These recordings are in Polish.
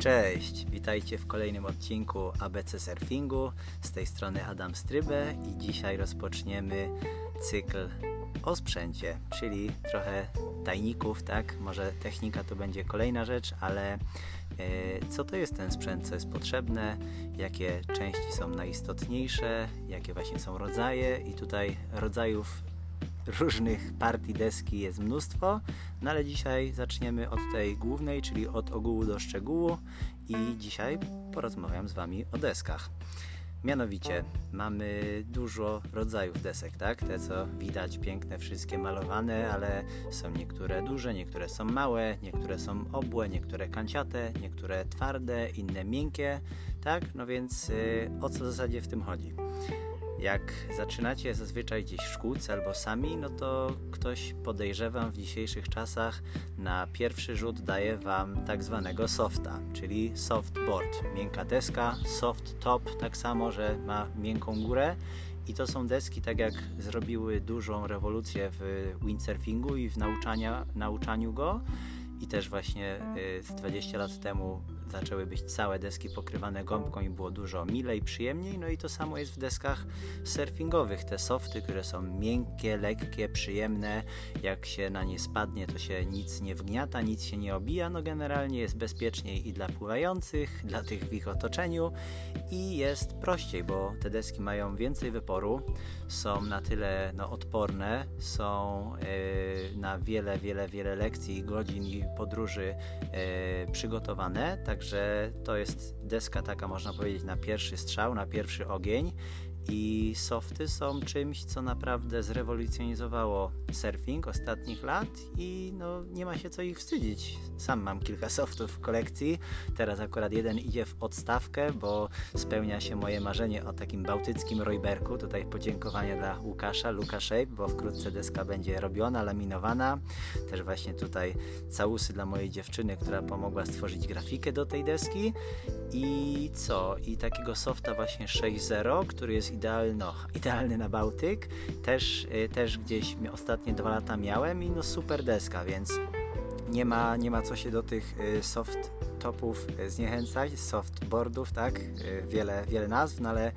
Cześć, witajcie w kolejnym odcinku ABC Surfingu. Z tej strony Adam Strybę i dzisiaj rozpoczniemy cykl o sprzęcie, czyli trochę tajników, tak? Może technika to będzie kolejna rzecz, ale e, co to jest ten sprzęt, co jest potrzebne, jakie części są najistotniejsze, jakie właśnie są rodzaje i tutaj rodzajów różnych partii deski jest mnóstwo, no ale dzisiaj zaczniemy od tej głównej, czyli od ogółu do szczegółu i dzisiaj porozmawiam z Wami o deskach. Mianowicie mamy dużo rodzajów desek, tak? Te co widać piękne, wszystkie malowane, ale są niektóre duże, niektóre są małe, niektóre są obłe, niektóre kanciate, niektóre twarde, inne miękkie, tak? No więc yy, o co w zasadzie w tym chodzi? Jak zaczynacie zazwyczaj gdzieś w szkółce albo sami, no to ktoś podejrzewam w dzisiejszych czasach na pierwszy rzut daje Wam tak zwanego softa, czyli softboard, miękka deska, soft top, tak samo, że ma miękką górę. I to są deski, tak jak zrobiły dużą rewolucję w windsurfingu i w nauczania, nauczaniu go. I też właśnie 20 y, lat temu zaczęły być całe deski pokrywane gąbką i było dużo milej, przyjemniej. No i to samo jest w deskach surfingowych. Te softy, które są miękkie, lekkie, przyjemne. Jak się na nie spadnie, to się nic nie wgniata, nic się nie obija. No generalnie jest bezpieczniej i dla pływających, dla tych w ich otoczeniu i jest prościej, bo te deski mają więcej wyporu, są na tyle no, odporne, są yy, na wiele, wiele, wiele lekcji, godzin i podróży yy, przygotowane. Tak Także to jest deska taka, można powiedzieć, na pierwszy strzał, na pierwszy ogień. I softy są czymś, co naprawdę zrewolucjonizowało surfing ostatnich lat i no, nie ma się co ich wstydzić. Sam mam kilka softów w kolekcji. Teraz akurat jeden idzie w odstawkę, bo spełnia się moje marzenie o takim bałtyckim rojberku. Tutaj podziękowanie dla Łukasza, Luka Shape, bo wkrótce deska będzie robiona, laminowana. Też właśnie tutaj całusy dla mojej dziewczyny, która pomogła stworzyć grafikę do tej deski. I co? I takiego softa właśnie 6.0, który jest idealny, no, idealny na Bałtyk. Też, y, też gdzieś ostatnie dwa lata miałem i no super deska, więc nie ma, nie ma co się do tych y, soft topów e, zniechęcać, softboardów, tak, e, wiele, wiele nazw, no ale e,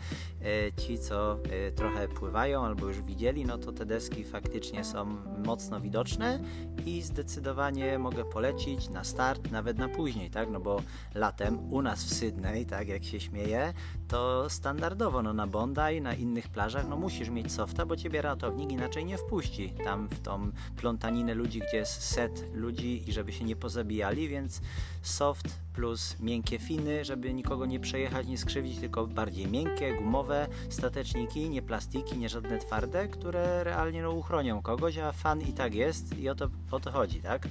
ci, co trochę pływają albo już widzieli, no to te deski faktycznie są mocno widoczne i zdecydowanie mogę polecić na start, nawet na później, tak, no bo latem u nas w Sydney, tak, jak się śmieje, to standardowo, no na Bondi, na innych plażach, no musisz mieć softa, bo ciebie ratownik inaczej nie wpuści tam w tą plątaninę ludzi, gdzie jest set ludzi i żeby się nie pozabijali, więc soft plus miękkie finy, żeby nikogo nie przejechać, nie skrzywdzić, tylko bardziej miękkie, gumowe stateczniki, nie plastiki, nie żadne twarde, które realnie no, uchronią kogoś, a fan i tak jest i o to, o to chodzi, tak?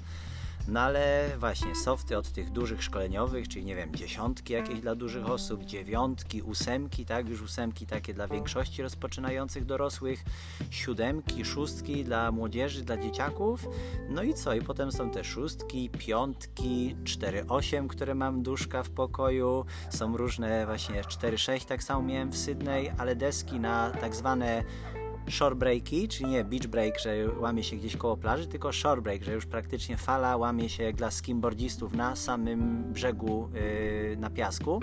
No ale właśnie softy od tych dużych szkoleniowych, czyli nie wiem, dziesiątki jakieś dla dużych osób, dziewiątki, ósemki, tak, już ósemki takie dla większości rozpoczynających dorosłych, siódemki, szóstki dla młodzieży, dla dzieciaków. No i co? I potem są te szóstki, piątki, 4-8, które mam duszka w pokoju. Są różne właśnie 4-6, tak samo miałem w Sydney, ale deski na tak zwane shore breaki, czyli nie beach break, że łamie się gdzieś koło plaży, tylko shore break, że już praktycznie fala łamie się dla skimboardzistów na samym brzegu yy, na piasku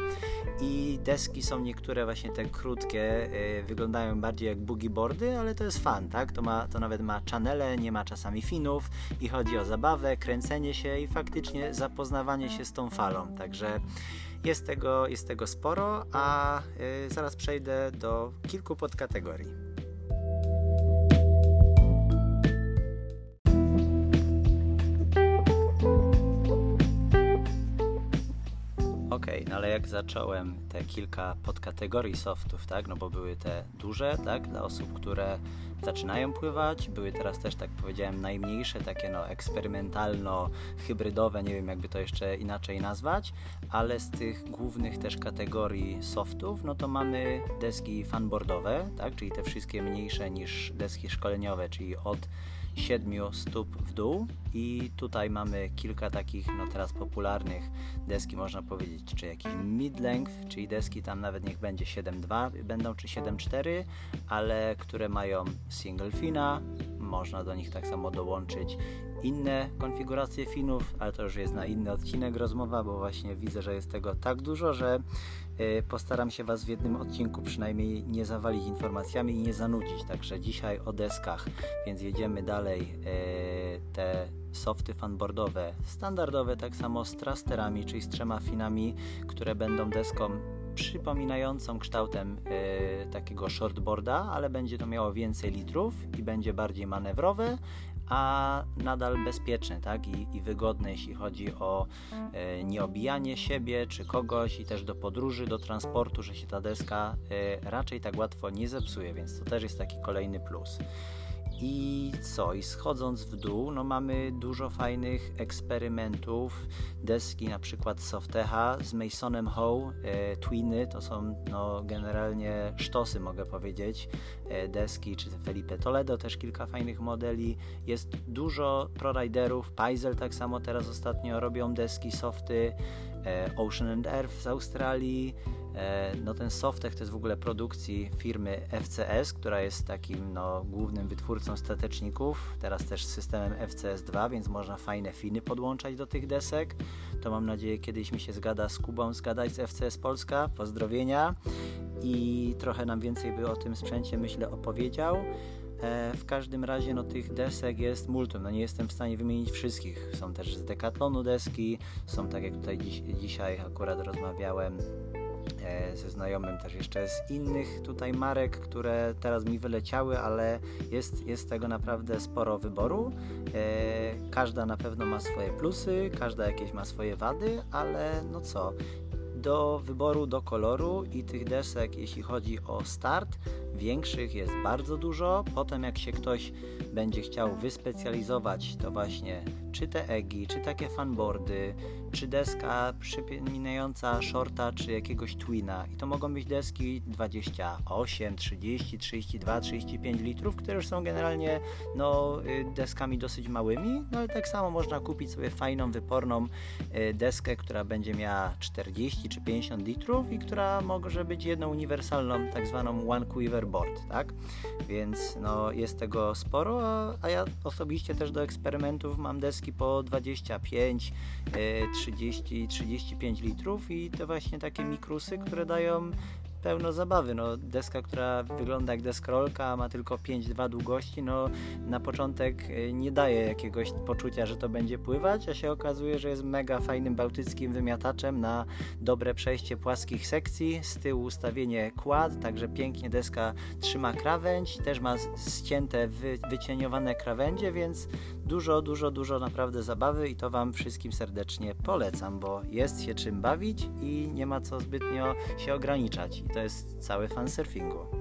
i deski są niektóre właśnie te krótkie, yy, wyglądają bardziej jak boogie boardy, ale to jest fan, tak? To, ma, to nawet ma channele, nie ma czasami finów i chodzi o zabawę, kręcenie się i faktycznie zapoznawanie się z tą falą, także jest tego, jest tego sporo, a yy, zaraz przejdę do kilku podkategorii. No ale jak zacząłem te kilka podkategorii softów, tak, no bo były te duże, tak, dla osób, które zaczynają pływać, były teraz też, tak powiedziałem, najmniejsze, takie no eksperymentalno-hybrydowe, nie wiem jakby to jeszcze inaczej nazwać, ale z tych głównych też kategorii softów, no to mamy deski fanboardowe, tak, czyli te wszystkie mniejsze niż deski szkoleniowe, czyli od 7 stóp w dół. I tutaj mamy kilka takich no teraz popularnych deski można powiedzieć, czy jakiś mid-length, czyli deski tam nawet niech będzie 7.2 będą, czy 7.4, ale które mają single fina, Można do nich tak samo dołączyć inne konfiguracje finów, ale to już jest na inny odcinek rozmowa, bo właśnie widzę, że jest tego tak dużo, że y, postaram się Was w jednym odcinku przynajmniej nie zawalić informacjami i nie zanudzić. Także dzisiaj o deskach, więc jedziemy dalej. Y, te softy fanboardowe, standardowe, tak samo z trasterami, czyli z trzema finami, które będą deską przypominającą kształtem y, takiego shortboarda, ale będzie to miało więcej litrów i będzie bardziej manewrowe, a nadal bezpieczne tak? I, i wygodne, jeśli chodzi o y, nieobijanie siebie czy kogoś i też do podróży, do transportu, że się ta deska y, raczej tak łatwo nie zepsuje, więc to też jest taki kolejny plus. I co? I schodząc w dół, no mamy dużo fajnych eksperymentów. Deski na przykład Softecha z Masonem Howe, e, Twiny, to są no, generalnie sztosy, mogę powiedzieć. E, deski, czy Felipe Toledo, też kilka fajnych modeli. Jest dużo proriderów. Paisel tak samo teraz ostatnio robią deski, softy. E, Ocean and Earth z Australii. E, no ten Softech to jest w ogóle produkcji firmy FCS, która jest takim no, głównym wytwórcą stateczników, teraz też z systemem FCS2, więc można fajne finy podłączać do tych desek. To mam nadzieję kiedyś mi się zgada z Kubą zgadać z FCS Polska. Pozdrowienia i trochę nam więcej by o tym sprzęcie myślę opowiedział. E, w każdym razie no, tych desek jest multum, no nie jestem w stanie wymienić wszystkich. Są też z Decathlonu deski, są tak jak tutaj dziś, dzisiaj akurat rozmawiałem E, ze znajomym też jeszcze z innych tutaj marek, które teraz mi wyleciały, ale jest, jest tego naprawdę sporo wyboru. E, każda na pewno ma swoje plusy, każda jakieś ma swoje wady, ale no co, do wyboru, do koloru i tych desek, jeśli chodzi o start, większych jest bardzo dużo. Potem, jak się ktoś będzie chciał wyspecjalizować, to właśnie czy te egi, czy takie fanboardy, czy deska przypominająca shorta, czy jakiegoś twina. I to mogą być deski 28, 30, 32, 35 litrów, które już są generalnie no, y, deskami dosyć małymi, no ale tak samo można kupić sobie fajną, wyporną y, deskę, która będzie miała 40 czy 50 litrów i która może być jedną uniwersalną, tak zwaną one quiver board, tak? Więc no, jest tego sporo, a, ja osobiście też do eksperymentów mam deski po 25, 30, 35 litrów i to właśnie takie mikrusy, które dają pełno zabawy. No, deska, która wygląda jak deskrolka, ma tylko 5,2 długości, no na początek y, nie daje jakiegoś poczucia, że to będzie pływać, a się okazuje, że jest mega fajnym bałtyckim wymiataczem na dobre przejście płaskich sekcji. Z tyłu ustawienie kład, także pięknie deska trzyma krawędź, też ma ścięte, wy, wycieniowane krawędzie, więc dużo, dużo, dużo naprawdę zabawy i to Wam wszystkim serdecznie polecam, bo jest się czym bawić i nie ma co zbytnio się ograniczać to jest cały fan surfingu.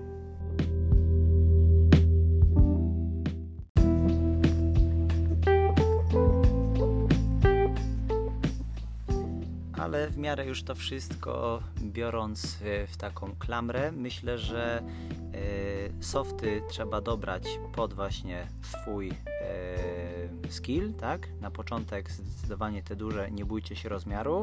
ale w miarę już to wszystko biorąc e, w taką klamrę, myślę, że e, softy trzeba dobrać pod właśnie swój skill, tak? Na początek zdecydowanie te duże, nie bójcie się rozmiaru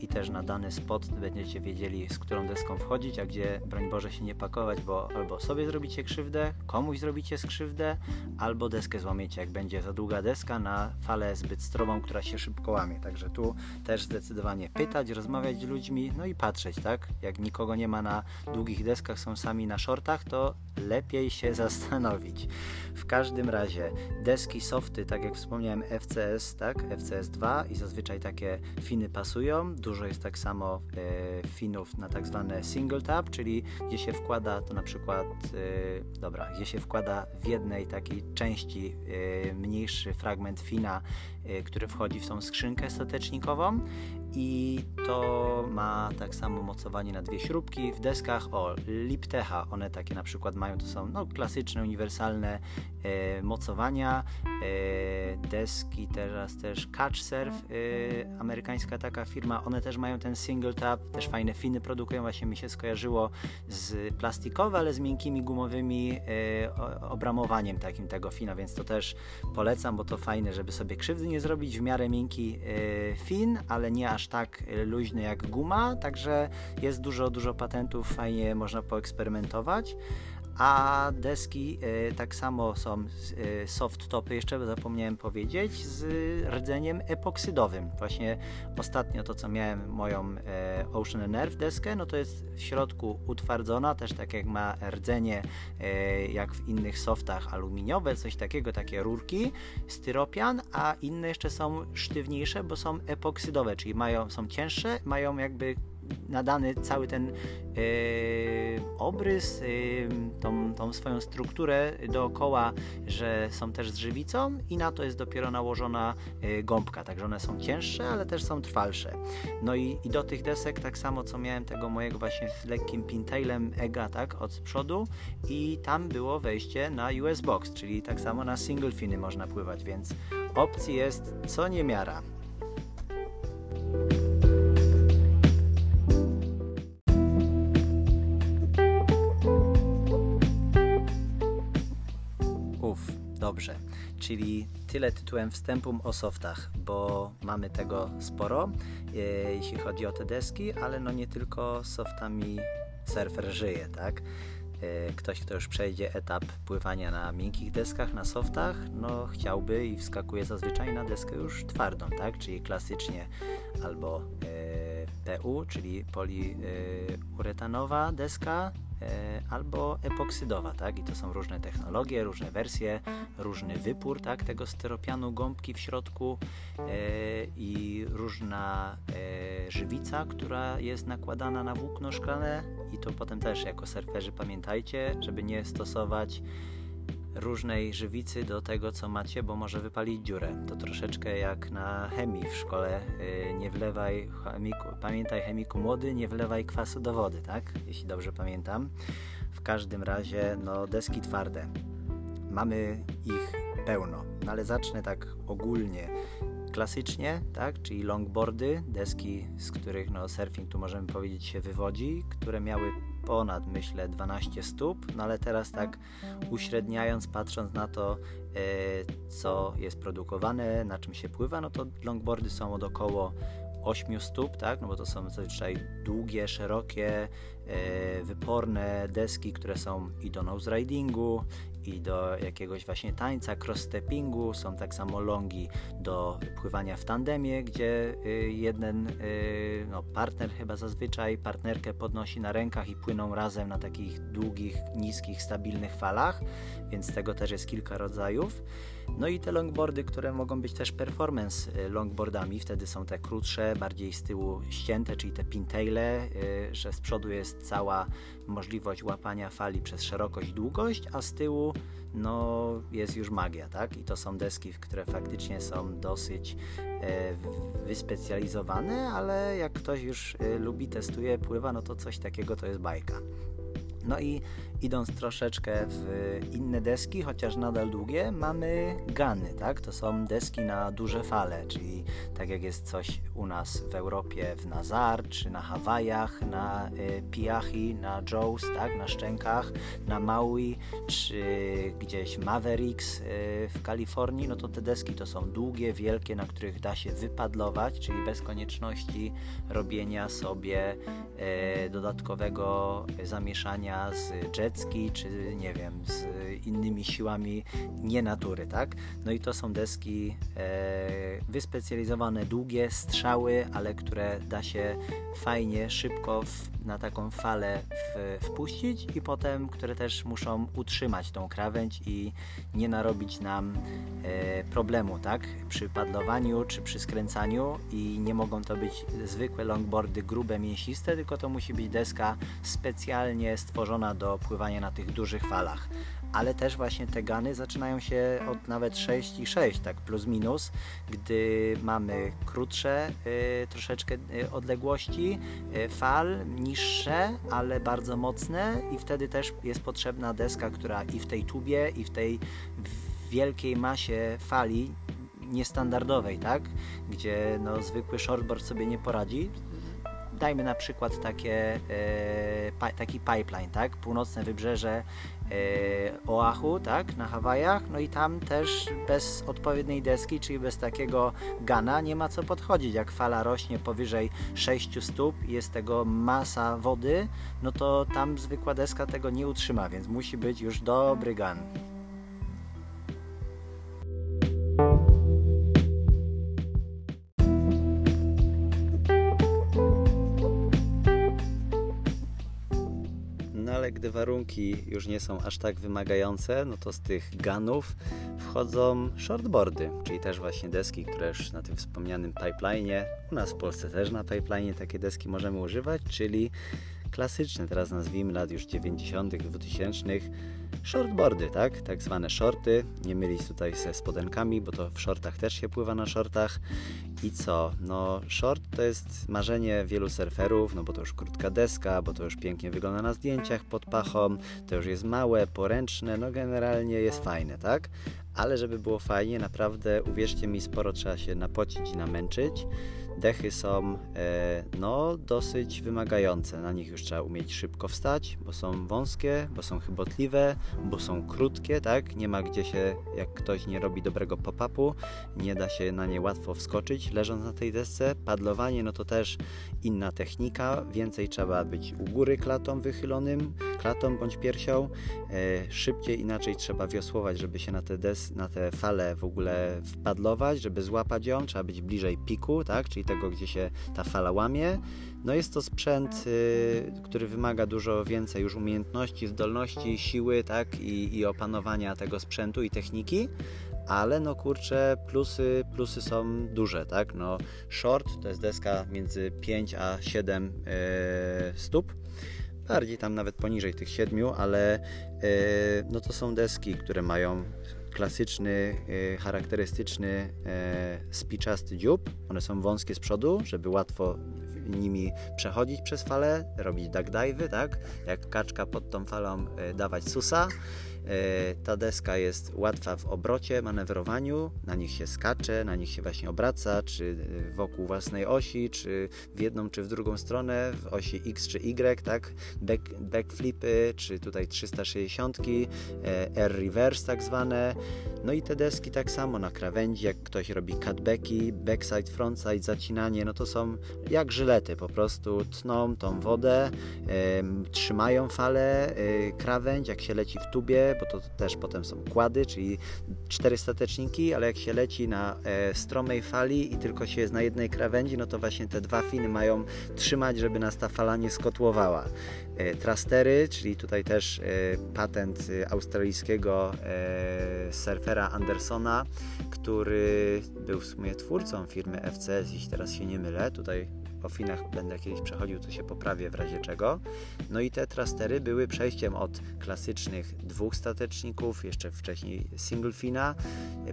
i też na dany spot będziecie wiedzieli, z którą deską wchodzić, a gdzie, broń Boże, się nie pakować, bo albo sobie zrobicie krzywdę, komuś zrobicie skrzywdę, albo deskę złamiecie, jak będzie za długa deska na falę zbyt stromą, która się szybko łamie. Także tu też zdecydowanie pytać, rozmawiać z ludźmi, no i patrzeć, tak? Jak nikogo nie ma na długich deskach, są sami na shortach, to lepiej się zastanowić. W każdym razie deski softy, tak jak wspomniałem, FCS, tak? FCS2 i zazwyczaj takie finy pasują. Dużo jest tak samo e, finów na tak zwane single tap, czyli gdzie się wkłada to na przykład, e, dobra, gdzie się wkłada w jednej takiej części e, mniejszy fragment fina, e, który wchodzi w tą skrzynkę statecznikową i to ma tak samo mocowanie na dwie śrubki w deskach o Liptecha, one takie na przykład mają, to są no, klasyczne, uniwersalne e, mocowania. E, deski, teraz też Catchsurf e, amerykańska taka firma, one też mają ten single tap, też fajne finy produkują, właśnie mi się skojarzyło z plastikowe, ale z miękkimi gumowymi e, obramowaniem takim tego fina, więc to też polecam, bo to fajne, żeby sobie krzywdy nie zrobić, w miarę miękki e, fin, ale nie aż tak luźny jak guma, także jest dużo, dużo patentów, fajnie można poeksperymentować a deski y, tak samo są y, soft topy, jeszcze zapomniałem powiedzieć, z rdzeniem epoksydowym. Właśnie ostatnio to, co miałem moją y, Ocean Nerve deskę, no to jest w środku utwardzona, też tak jak ma rdzenie jak w innych softach aluminiowe, coś takiego, takie rurki, styropian, a inne jeszcze są sztywniejsze, bo są epoksydowe, czyli mają, są cięższe, mają jakby nadany cały ten yy, obrys, yy, tą, tą swoją strukturę dookoła, że są też z żywicą i na to jest dopiero nałożona yy, gąbka, także one są cięższe, ale też są trwalsze. No i, i do tych desek tak samo co miałem tego mojego właśnie z lekkim pintailem EGA, tak, od przodu i tam było wejście na US Box, czyli tak samo na single finy można pływać, więc opcji jest co niemiara. Czyli tyle tytułem wstępu o softach, bo mamy tego sporo, e, jeśli chodzi o te deski, ale no nie tylko softami surfer żyje, tak? E, ktoś, kto już przejdzie etap pływania na miękkich deskach, na softach, no chciałby i wskakuje zazwyczaj na deskę już twardą, tak? Czyli klasycznie albo e, PU, czyli poliuretanowa deska, albo epoksydowa, tak? I to są różne technologie, różne wersje, różny wypór, tak? Tego styropianu, gąbki w środku e, i różna e, żywica, która jest nakładana na włókno szklane i to potem też jako surferzy pamiętajcie, żeby nie stosować różnej żywicy do tego, co macie, bo może wypalić dziurę. To troszeczkę jak na chemii w szkole. Y, nie wlewaj chemiku, pamiętaj chemiku młody, nie wlewaj kwasu do wody, tak? Jeśli dobrze pamiętam. W każdym razie, no, deski twarde. Mamy ich pełno, no, ale zacznę tak ogólnie klasycznie, tak, czyli longboardy, deski, z których no, surfing tu możemy powiedzieć się wywodzi, które miały ponad myślę 12 stóp, no ale teraz tak uśredniając, patrząc na to, e, co jest produkowane, na czym się pływa, no to longboardy są od około 8 stóp, tak? No bo to są zazwyczaj długie, szerokie, e, wyporne deski, które są i do nose ridingu, i do jakiegoś właśnie tańca, cross-steppingu, są tak samo longi do pływania w tandemie, gdzie y, jeden y, no, partner chyba zazwyczaj partnerkę podnosi na rękach i płyną razem na takich długich, niskich, stabilnych falach, więc tego też jest kilka rodzajów. No i te longboardy, które mogą być też performance y, longboardami, wtedy są te krótsze, bardziej z tyłu ścięte, czyli te pintaile, że z przodu jest cała możliwość łapania fali przez szerokość długość, a z tyłu no, jest już magia, tak? I to są deski, które faktycznie są dosyć e, wyspecjalizowane, ale jak ktoś już e, lubi, testuje, pływa, no to coś takiego to jest bajka. No i idąc troszeczkę w inne deski, chociaż nadal długie, mamy gany, tak? To są deski na duże fale, czyli tak jak jest coś u nas w Europie w Nazar, czy na Hawajach, na y, Piachi, na Joes, tak? Na Szczękach, na Maui, czy gdzieś Mavericks y, w Kalifornii, no to te deski to są długie, wielkie, na których da się wypadlować, czyli bez konieczności robienia sobie y, dodatkowego zamieszania z jet czy nie wiem, z innymi siłami nie natury, tak? No i to są deski e, wyspecjalizowane, długie strzały, ale które da się fajnie, szybko w, na taką falę w, wpuścić i potem, które też muszą utrzymać tą krawędź i nie narobić nam e, problemu, tak? Przy padlowaniu czy przy skręcaniu i nie mogą to być zwykłe longboardy grube, mięsiste, tylko to musi być deska specjalnie stworzona do pływania na tych dużych falach. Ale też właśnie te gany zaczynają się od nawet 6 i 6, tak plus minus, gdy mamy krótsze y, troszeczkę y, odległości y, fal, niższe, ale bardzo mocne i wtedy też jest potrzebna deska, która i w tej tubie, i w tej wielkiej masie fali niestandardowej, tak, gdzie no, zwykły shortboard sobie nie poradzi, dajmy na przykład takie, e, taki pipeline, tak? Północne wybrzeże e, Oahu, tak? Na Hawajach, no i tam też bez odpowiedniej deski, czyli bez takiego gana nie ma co podchodzić. Jak fala rośnie powyżej 6 stóp i jest tego masa wody, no to tam zwykła deska tego nie utrzyma, więc musi być już dobry gan. Gdy warunki już nie są aż tak wymagające, no to z tych ganów wchodzą shortboardy, czyli też właśnie deski, które już na tym wspomnianym pipeline, u nas w Polsce też na pipeline takie deski możemy używać, czyli klasyczne, teraz nazwijmy lat już 90., 2000 shortboardy, tak? Tak zwane shorty. Nie mylić tutaj ze spodenkami, bo to w shortach też się pływa na shortach. I co? No, short to jest marzenie wielu surferów, no bo to już krótka deska, bo to już pięknie wygląda na zdjęciach pod pachą, to już jest małe, poręczne, no generalnie jest fajne, tak? Ale żeby było fajnie, naprawdę uwierzcie mi, sporo trzeba się napocić i namęczyć. Dechy są e, no, dosyć wymagające. Na nich już trzeba umieć szybko wstać, bo są wąskie, bo są chybotliwe, bo są krótkie, tak? Nie ma gdzie się, jak ktoś nie robi dobrego pop-upu, nie da się na nie łatwo wskoczyć leżąc na tej desce. Padlowanie, no to też inna technika. Więcej trzeba być u góry klatą wychylonym, klatą bądź piersią. E, szybciej, inaczej trzeba wiosłować, żeby się na te, des, na te fale w ogóle wpadlować, żeby złapać ją. Trzeba być bliżej piku, tak? Czyli tego, gdzie się ta fala łamie. No jest to sprzęt, y, który wymaga dużo więcej już umiejętności, zdolności, siły, tak? I, i opanowania tego sprzętu i techniki ale no kurczę, plusy, plusy są duże, tak? No short to jest deska między 5 a 7 yy, e, stóp, bardziej tam nawet poniżej tych 7, ale yy, no to są deski, które mają klasyczny, yy, charakterystyczny spiczasty dziób. One są wąskie z przodu, żeby łatwo nimi przechodzić przez falę, robić duck dive, tak? Jak kaczka pod tą falą dawać susa. E, ta deska jest łatwa w obrocie, manewrowaniu, na nich się skacze, na nich się właśnie obraca, czy e, wokół własnej osi, czy w jedną, czy w drugą stronę, w osi X czy Y, tak? Back, backflipy, czy tutaj 360, e, air reverse tak zwane. No i te deski tak samo na krawędzi, jak ktoś robi cutbacki, backside, frontside, zacinanie, no to są jak żylety, po prostu tną tą wodę, trzymają falę, krawędź, jak się leci w tubie, bo to też potem są kłady, czyli cztery stateczniki, ale jak się leci na e, stromej fali i tylko się jest na jednej krawędzi, no to właśnie te dwa finy mają trzymać, żeby nas ta fala nie skotłowała. E, trastery, czyli tutaj też e, patent e, australijskiego surfera Andersona, który był w sumie twórcą firmy FCS, jeśli teraz się nie mylę. Tutaj o finach będę kiedyś przechodził, to się poprawię w razie czego. No i te trastery były przejściem od klasycznych dwóch stateczników, jeszcze wcześniej single fina,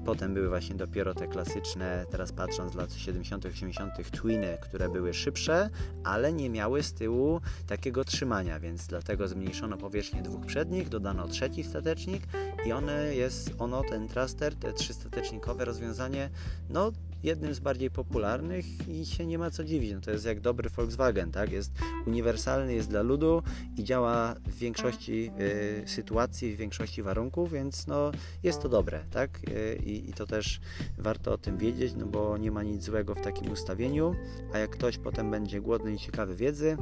potem były właśnie dopiero te klasyczne, teraz patrząc z lat 70., 80., twiny, które były szybsze, ale nie miały z tyłu takiego trzymania, więc dlatego zmniejszono powierzchnię dwóch przednich, dodano trzeci statecznik i one jest, ono, ten traster, te trzystatecznikowe rozwiązanie, no jednym z bardziej popularnych i się nie ma co dziwić. No to jest jak dobry Volkswagen, tak? Jest uniwersalny, jest dla ludu i działa w większości y, sytuacji, w większości warunków, więc no, jest to dobre, tak? Y, I to też warto o tym wiedzieć, no bo nie ma nic złego w takim ustawieniu, a jak ktoś potem będzie głodny i ciekawy wiedzy,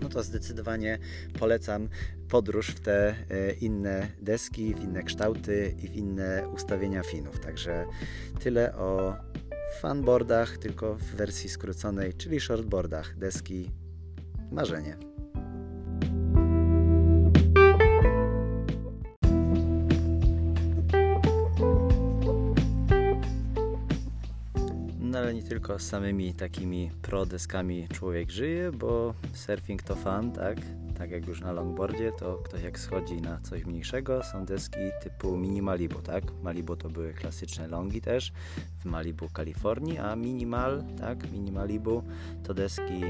no to zdecydowanie polecam podróż w te y, inne deski, w inne kształty i w inne ustawienia finów. Także tyle o fanboardach, tylko w wersji skróconej, czyli shortboardach, deski marzenie. No ale nie tylko samymi takimi pro deskami człowiek żyje, bo surfing to fan, tak? Tak jak już na longboardzie, to ktoś jak schodzi na coś mniejszego, są deski typu mini Malibu, tak? Malibu to były klasyczne longi też w Malibu, Kalifornii, a minimal, tak? Mini Malibu to deski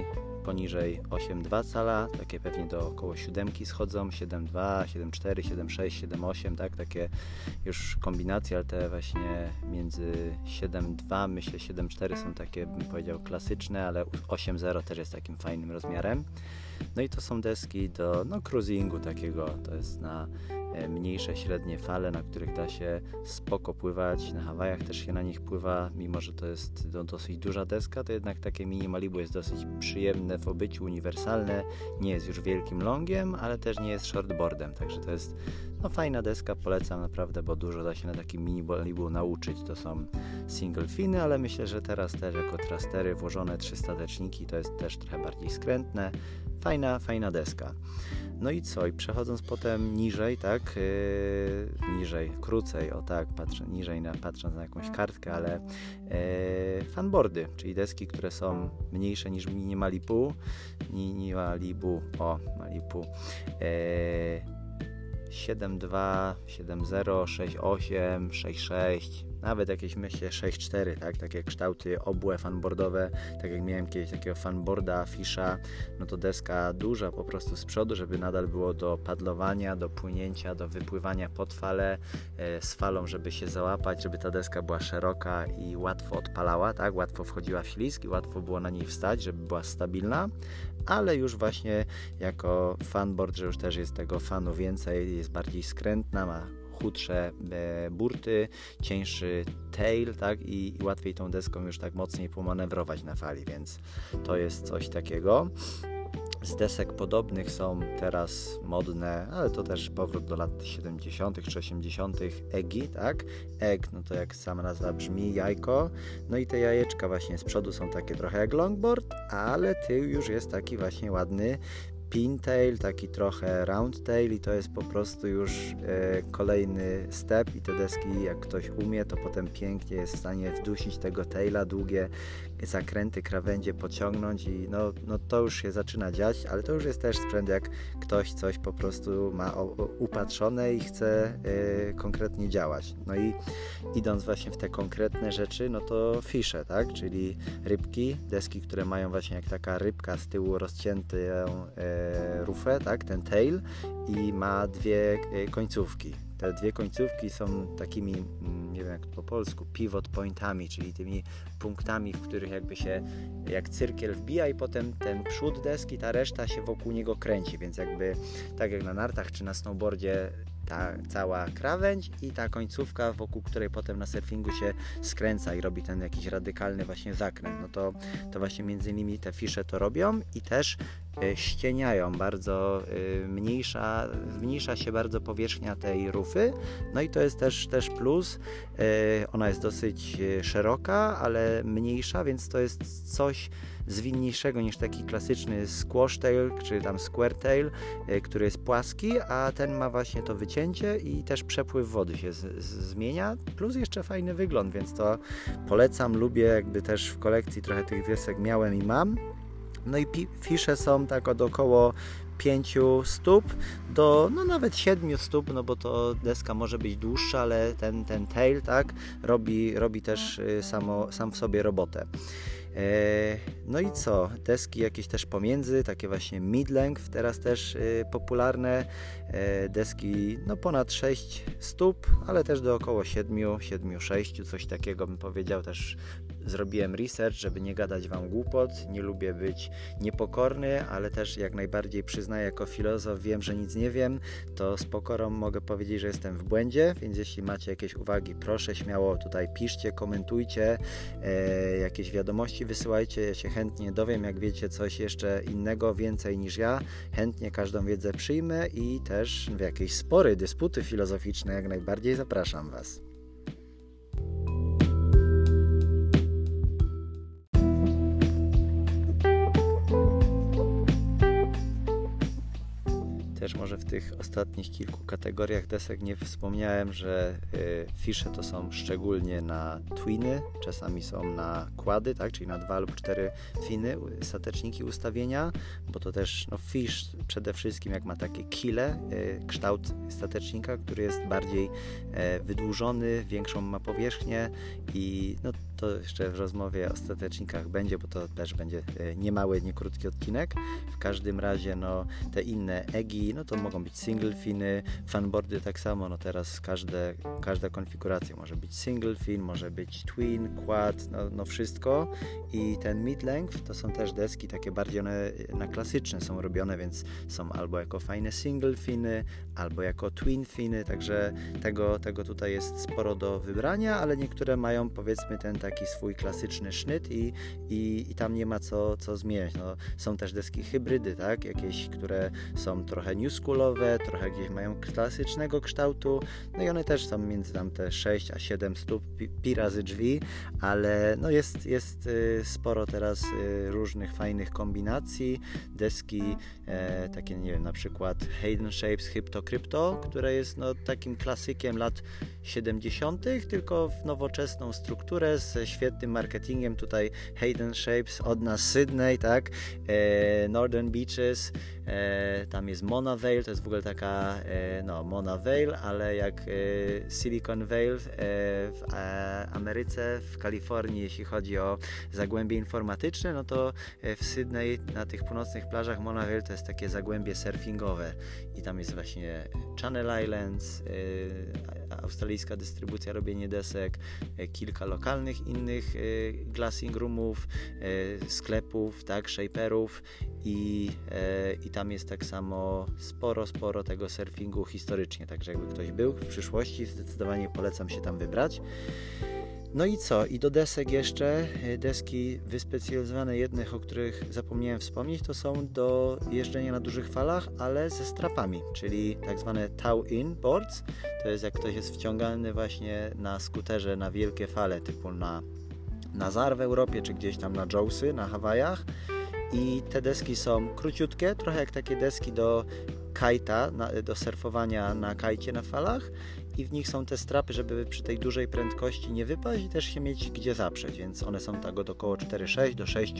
poniżej 8,2 cala, takie pewnie do około 7 schodzą, 7,2, 7,4, 7,6, 7,8, tak, takie już kombinacje, ale te właśnie między 7,2, myślę 7,4 są takie, bym powiedział, klasyczne, ale 8,0 też jest takim fajnym rozmiarem. No i to są deski do no, cruisingu takiego, to jest na e, mniejsze, średnie fale, na których da się spoko pływać. Na Hawajach też się na nich pływa, mimo że to jest no, dosyć duża deska, to jednak takie mini Malibu jest dosyć przyjemne w obyciu, uniwersalne. Nie jest już wielkim longiem, ale też nie jest shortboardem, także to jest no, fajna deska, polecam naprawdę, bo dużo da się na takim mini Malibu nauczyć. To są single finy, ale myślę, że teraz też jako trastery włożone trzy stateczniki to jest też trochę bardziej skrętne. Fajna, fajna deska. No i co? I przechodząc potem niżej, tak, yy, niżej, krócej, o tak, patrzę, niżej na, patrząc na jakąś kartkę, ale yy, fanboardy, czyli deski, które są mniejsze niż mini Malibu, mini Malibu, o, Malibu, yy, 7.2, 7.0, 6.8, 6.6, nawet jakieś myślę 6.4, tak, takie kształty obłe fanboardowe, tak jak miałem kiedyś takiego fanboarda, fisza, no to deska duża po prostu z przodu, żeby nadal było do padlowania, do płynięcia, do wypływania pod falę, e, z falą, żeby się załapać, żeby ta deska była szeroka i łatwo odpalała, tak, łatwo wchodziła w ślizg i łatwo było na niej wstać, żeby była stabilna, ale już właśnie jako fanboard, że już też jest tego fanu więcej, jest bardziej skrętna, ma chudsze e, burty, cieńszy tail, tak, I, i łatwiej tą deską już tak mocniej pomanewrować na fali, więc to jest coś takiego. Z desek podobnych są teraz modne, ale to też powrót do lat 70. czy 80. Egi, tak? Egg, no to jak sama nazwa brzmi, jajko. No i te jajeczka właśnie z przodu są takie trochę jak longboard, ale tył już jest taki właśnie ładny, pintail, taki trochę roundtail i to jest po prostu już e, kolejny step i te deski jak ktoś umie, to potem pięknie jest w stanie wdusić tego taila, długie zakręty, krawędzie pociągnąć i no, no to już się zaczyna dziać, ale to już jest też sprzęt jak ktoś coś po prostu ma upatrzone i chce y, konkretnie działać. No i idąc właśnie w te konkretne rzeczy, no to fisze, tak, czyli rybki, deski, które mają właśnie jak taka rybka z tyłu rozciętą y, rufę, tak, ten tail i ma dwie y, końcówki te dwie końcówki są takimi, mm, nie wiem jak po polsku, pivot pointami, czyli tymi punktami, w których jakby się jak cyrkiel wbija i potem ten przód deski, ta reszta się wokół niego kręci, więc jakby tak jak na nartach czy na snowboardzie ta cała krawędź i ta końcówka, wokół której potem na surfingu się skręca i robi ten jakiś radykalny właśnie zakręt. No to, to właśnie między innymi te fisze to robią i też ścieniają bardzo e, mniejsza, zmniejsza się bardzo powierzchnia tej rufy no i to jest też, też plus e, ona jest dosyć szeroka, ale mniejsza, więc to jest coś zwinniejszego niż taki klasyczny squash tail czy tam square tail, e, który jest płaski, a ten ma właśnie to wycięcie i też przepływ wody się z, z, zmienia, plus jeszcze fajny wygląd, więc to polecam, lubię, jakby też w kolekcji trochę tych wiesek miałem i mam. No i fisze są tak od około 5 stóp do no nawet 7 stóp, no bo to deska może być dłuższa, ale ten, ten tail tak robi, robi też y, samo, sam w sobie robotę. E, no i co? Deski jakieś też pomiędzy, takie właśnie mid-length, teraz też e, popularne. E, deski no ponad 6 stóp, ale też do około 7, 7, 6, coś takiego bym powiedział. Też zrobiłem research, żeby nie gadać Wam głupot. Nie lubię być niepokorny, ale też jak najbardziej przyznaję jako filozof, wiem, że nic nie wiem, to z pokorą mogę powiedzieć, że jestem w błędzie, więc jeśli macie jakieś uwagi, proszę śmiało tutaj piszcie, komentujcie, e, jakieś wiadomości wysyłajcie, ja się chętnie dowiem, jak wiecie coś jeszcze innego, więcej niż ja, chętnie każdą wiedzę przyjmę i też w jakieś spory, dysputy filozoficzne jak najbardziej zapraszam Was. Też może w tych ostatnich kilku kategoriach desek nie wspomniałem, że y, fisze to są szczególnie na twiny, czasami są na kłady, tak, czyli na dwa lub cztery finy, stateczniki ustawienia, bo to też no, fish przede wszystkim jak ma takie kile, y, kształt statecznika, który jest bardziej e, wydłużony, większą ma powierzchnię i no, to jeszcze w rozmowie o statecznikach będzie, bo to też będzie e, niemały, nie krótki odcinek. W każdym razie, no, te inne EGI, no to mogą być single finy, fanboardy tak samo, no teraz każde, każda konfiguracja może być single fin, może być twin, quad, no, no wszystko i ten mid-length to są też deski takie bardziej one na klasyczne są robione, więc są albo jako fajne single finy, albo jako twin finy, także tego, tego tutaj jest sporo do wybrania, ale niektóre mają powiedzmy ten taki swój klasyczny sznyt i, i, i tam nie ma co, co zmieniać. No, są też deski hybrydy, tak? Jakieś, które są trochę new schoolowe, trochę gdzieś mają klasycznego kształtu, no i one też są między tam te 6 a 7 stóp pi, pi razy drzwi, ale no jest, jest y, sporo teraz y, różnych fajnych kombinacji, deski e, takie, nie wiem, na przykład Hayden Shapes Hypto Crypto, które jest no, takim klasykiem lat 70., tylko w nowoczesną strukturę ze świetnym marketingiem. Tutaj Hayden Shapes od nas Sydney, tak? E, Northern Beaches, e, tam jest Mona Vale, to jest w ogóle taka e, no, Mona Vale, ale jak Silicon Vale w Ameryce, w Kalifornii, jeśli chodzi o zagłębie informatyczne, no to w Sydney na tych północnych plażach Mona Vale to jest takie zagłębie surfingowe i tam jest właśnie Channel Islands, australijska dystrybucja, robienie desek, kilka lokalnych innych glassing roomów, sklepów, tak, shaperów i, i tam jest tak samo sporo, sporo tego surfingu historycznie, także jakby ktoś był w przyszłości, zdecydowanie polecam się tam wybrać. No i co? I do desek jeszcze, e, deski wyspecjalizowane jednych, o których zapomniałem wspomnieć, to są do jeżdżenia na dużych falach, ale ze strapami, czyli tak zwane tow-in boards. To jest jak ktoś jest wciągany właśnie na skuterze na wielkie fale, typu na Nazar w Europie, czy gdzieś tam na Jowsy, na Hawajach. I te deski są króciutkie, trochę jak takie deski do kajta, do surfowania na kajcie na falach i w nich są te strapy, żeby przy tej dużej prędkości nie wypaść i też się mieć gdzie zaprzeć, więc one są tak od około 4,6 do 6,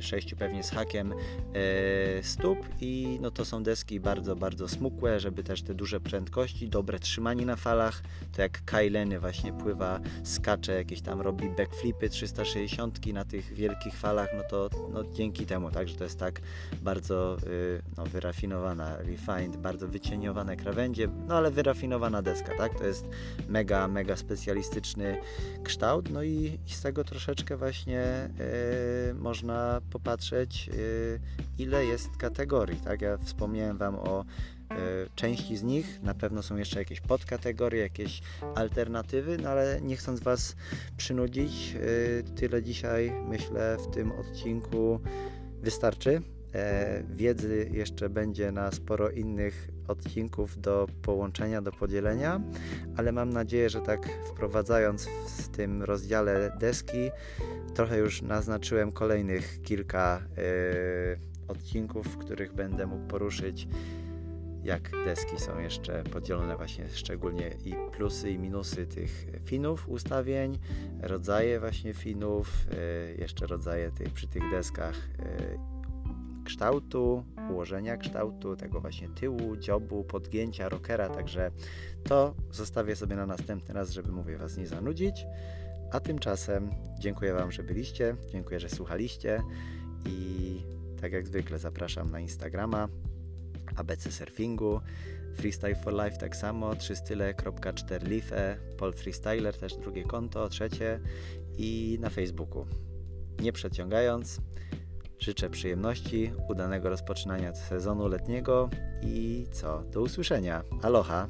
6 e, pewnie z hakiem e, stóp i no to są deski bardzo, bardzo smukłe, żeby też te duże prędkości, dobre trzymanie na falach, to jak Kyleny właśnie pływa, skacze, jakieś tam robi backflipy 360 na tych wielkich falach, no to no dzięki temu, także to jest tak bardzo y, no, wyrafinowana, refined, bardzo wycieniowane krawędzie, no ale wyrafinowana deska, tak? To jest mega, mega specjalistyczny kształt, no i, i z tego troszeczkę właśnie y, można popatrzeć, y, ile jest kategorii, tak? Ja wspomniałem Wam o części z nich. Na pewno są jeszcze jakieś podkategorie, jakieś alternatywy, no ale nie chcąc Was przynudzić, tyle dzisiaj myślę w tym odcinku wystarczy. E, wiedzy jeszcze będzie na sporo innych odcinków do połączenia, do podzielenia, ale mam nadzieję, że tak wprowadzając w tym rozdziale deski, trochę już naznaczyłem kolejnych kilka y, odcinków, w których będę mógł poruszyć jak deski są jeszcze podzielone właśnie szczególnie i plusy i minusy tych finów ustawień, rodzaje właśnie finów, y, jeszcze rodzaje tych przy tych deskach y, kształtu, ułożenia kształtu, tego właśnie tyłu, dziobu, podgięcia, rockera, także to zostawię sobie na następny raz, żeby mówię Was nie zanudzić. A tymczasem dziękuję Wam, że byliście, dziękuję, że słuchaliście i tak jak zwykle zapraszam na Instagrama ABC Surfingu, Freestyle for Life tak samo, trzystyle.4life, Paul Freestyler też drugie konto, trzecie i na Facebooku. Nie przeciągając, Życzę przyjemności, udanego rozpoczynania sezonu letniego i co? Do usłyszenia. Aloha!